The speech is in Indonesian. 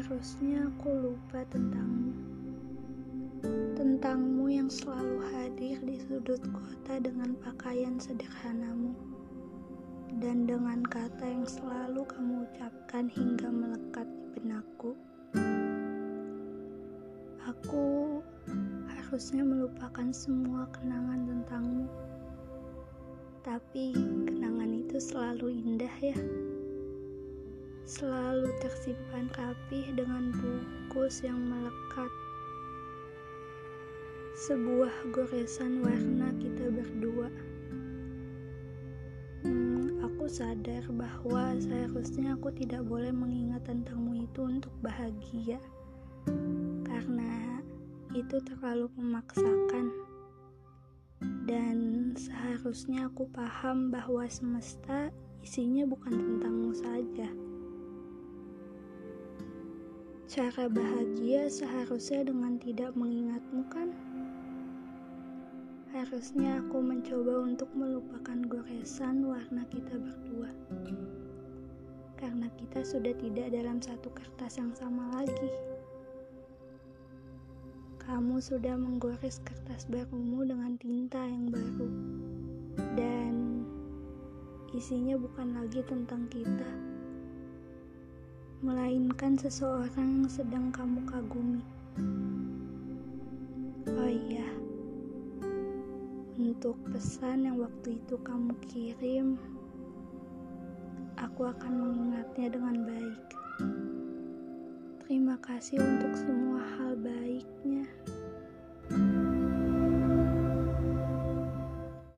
Seharusnya aku lupa tentangmu. Tentangmu yang selalu hadir di sudut kota dengan pakaian sederhanamu. Dan dengan kata yang selalu kamu ucapkan hingga melekat di benakku. Aku harusnya melupakan semua kenangan tentangmu. Tapi kenangan selalu tersimpan rapih dengan bungkus yang melekat. Sebuah goresan warna kita berdua. Hmm, aku sadar bahwa seharusnya aku tidak boleh mengingat tentangmu itu untuk bahagia. Karena itu terlalu memaksakan. Dan seharusnya aku paham bahwa semesta isinya bukan tentangmu saja. Cara bahagia seharusnya dengan tidak mengingatmu kan? Harusnya aku mencoba untuk melupakan goresan warna kita berdua. Karena kita sudah tidak dalam satu kertas yang sama lagi. Kamu sudah menggores kertas barumu dengan tinta yang baru. Dan isinya bukan lagi tentang kita melainkan seseorang yang sedang kamu kagumi. Oh iya, untuk pesan yang waktu itu kamu kirim, aku akan mengingatnya dengan baik. Terima kasih untuk semua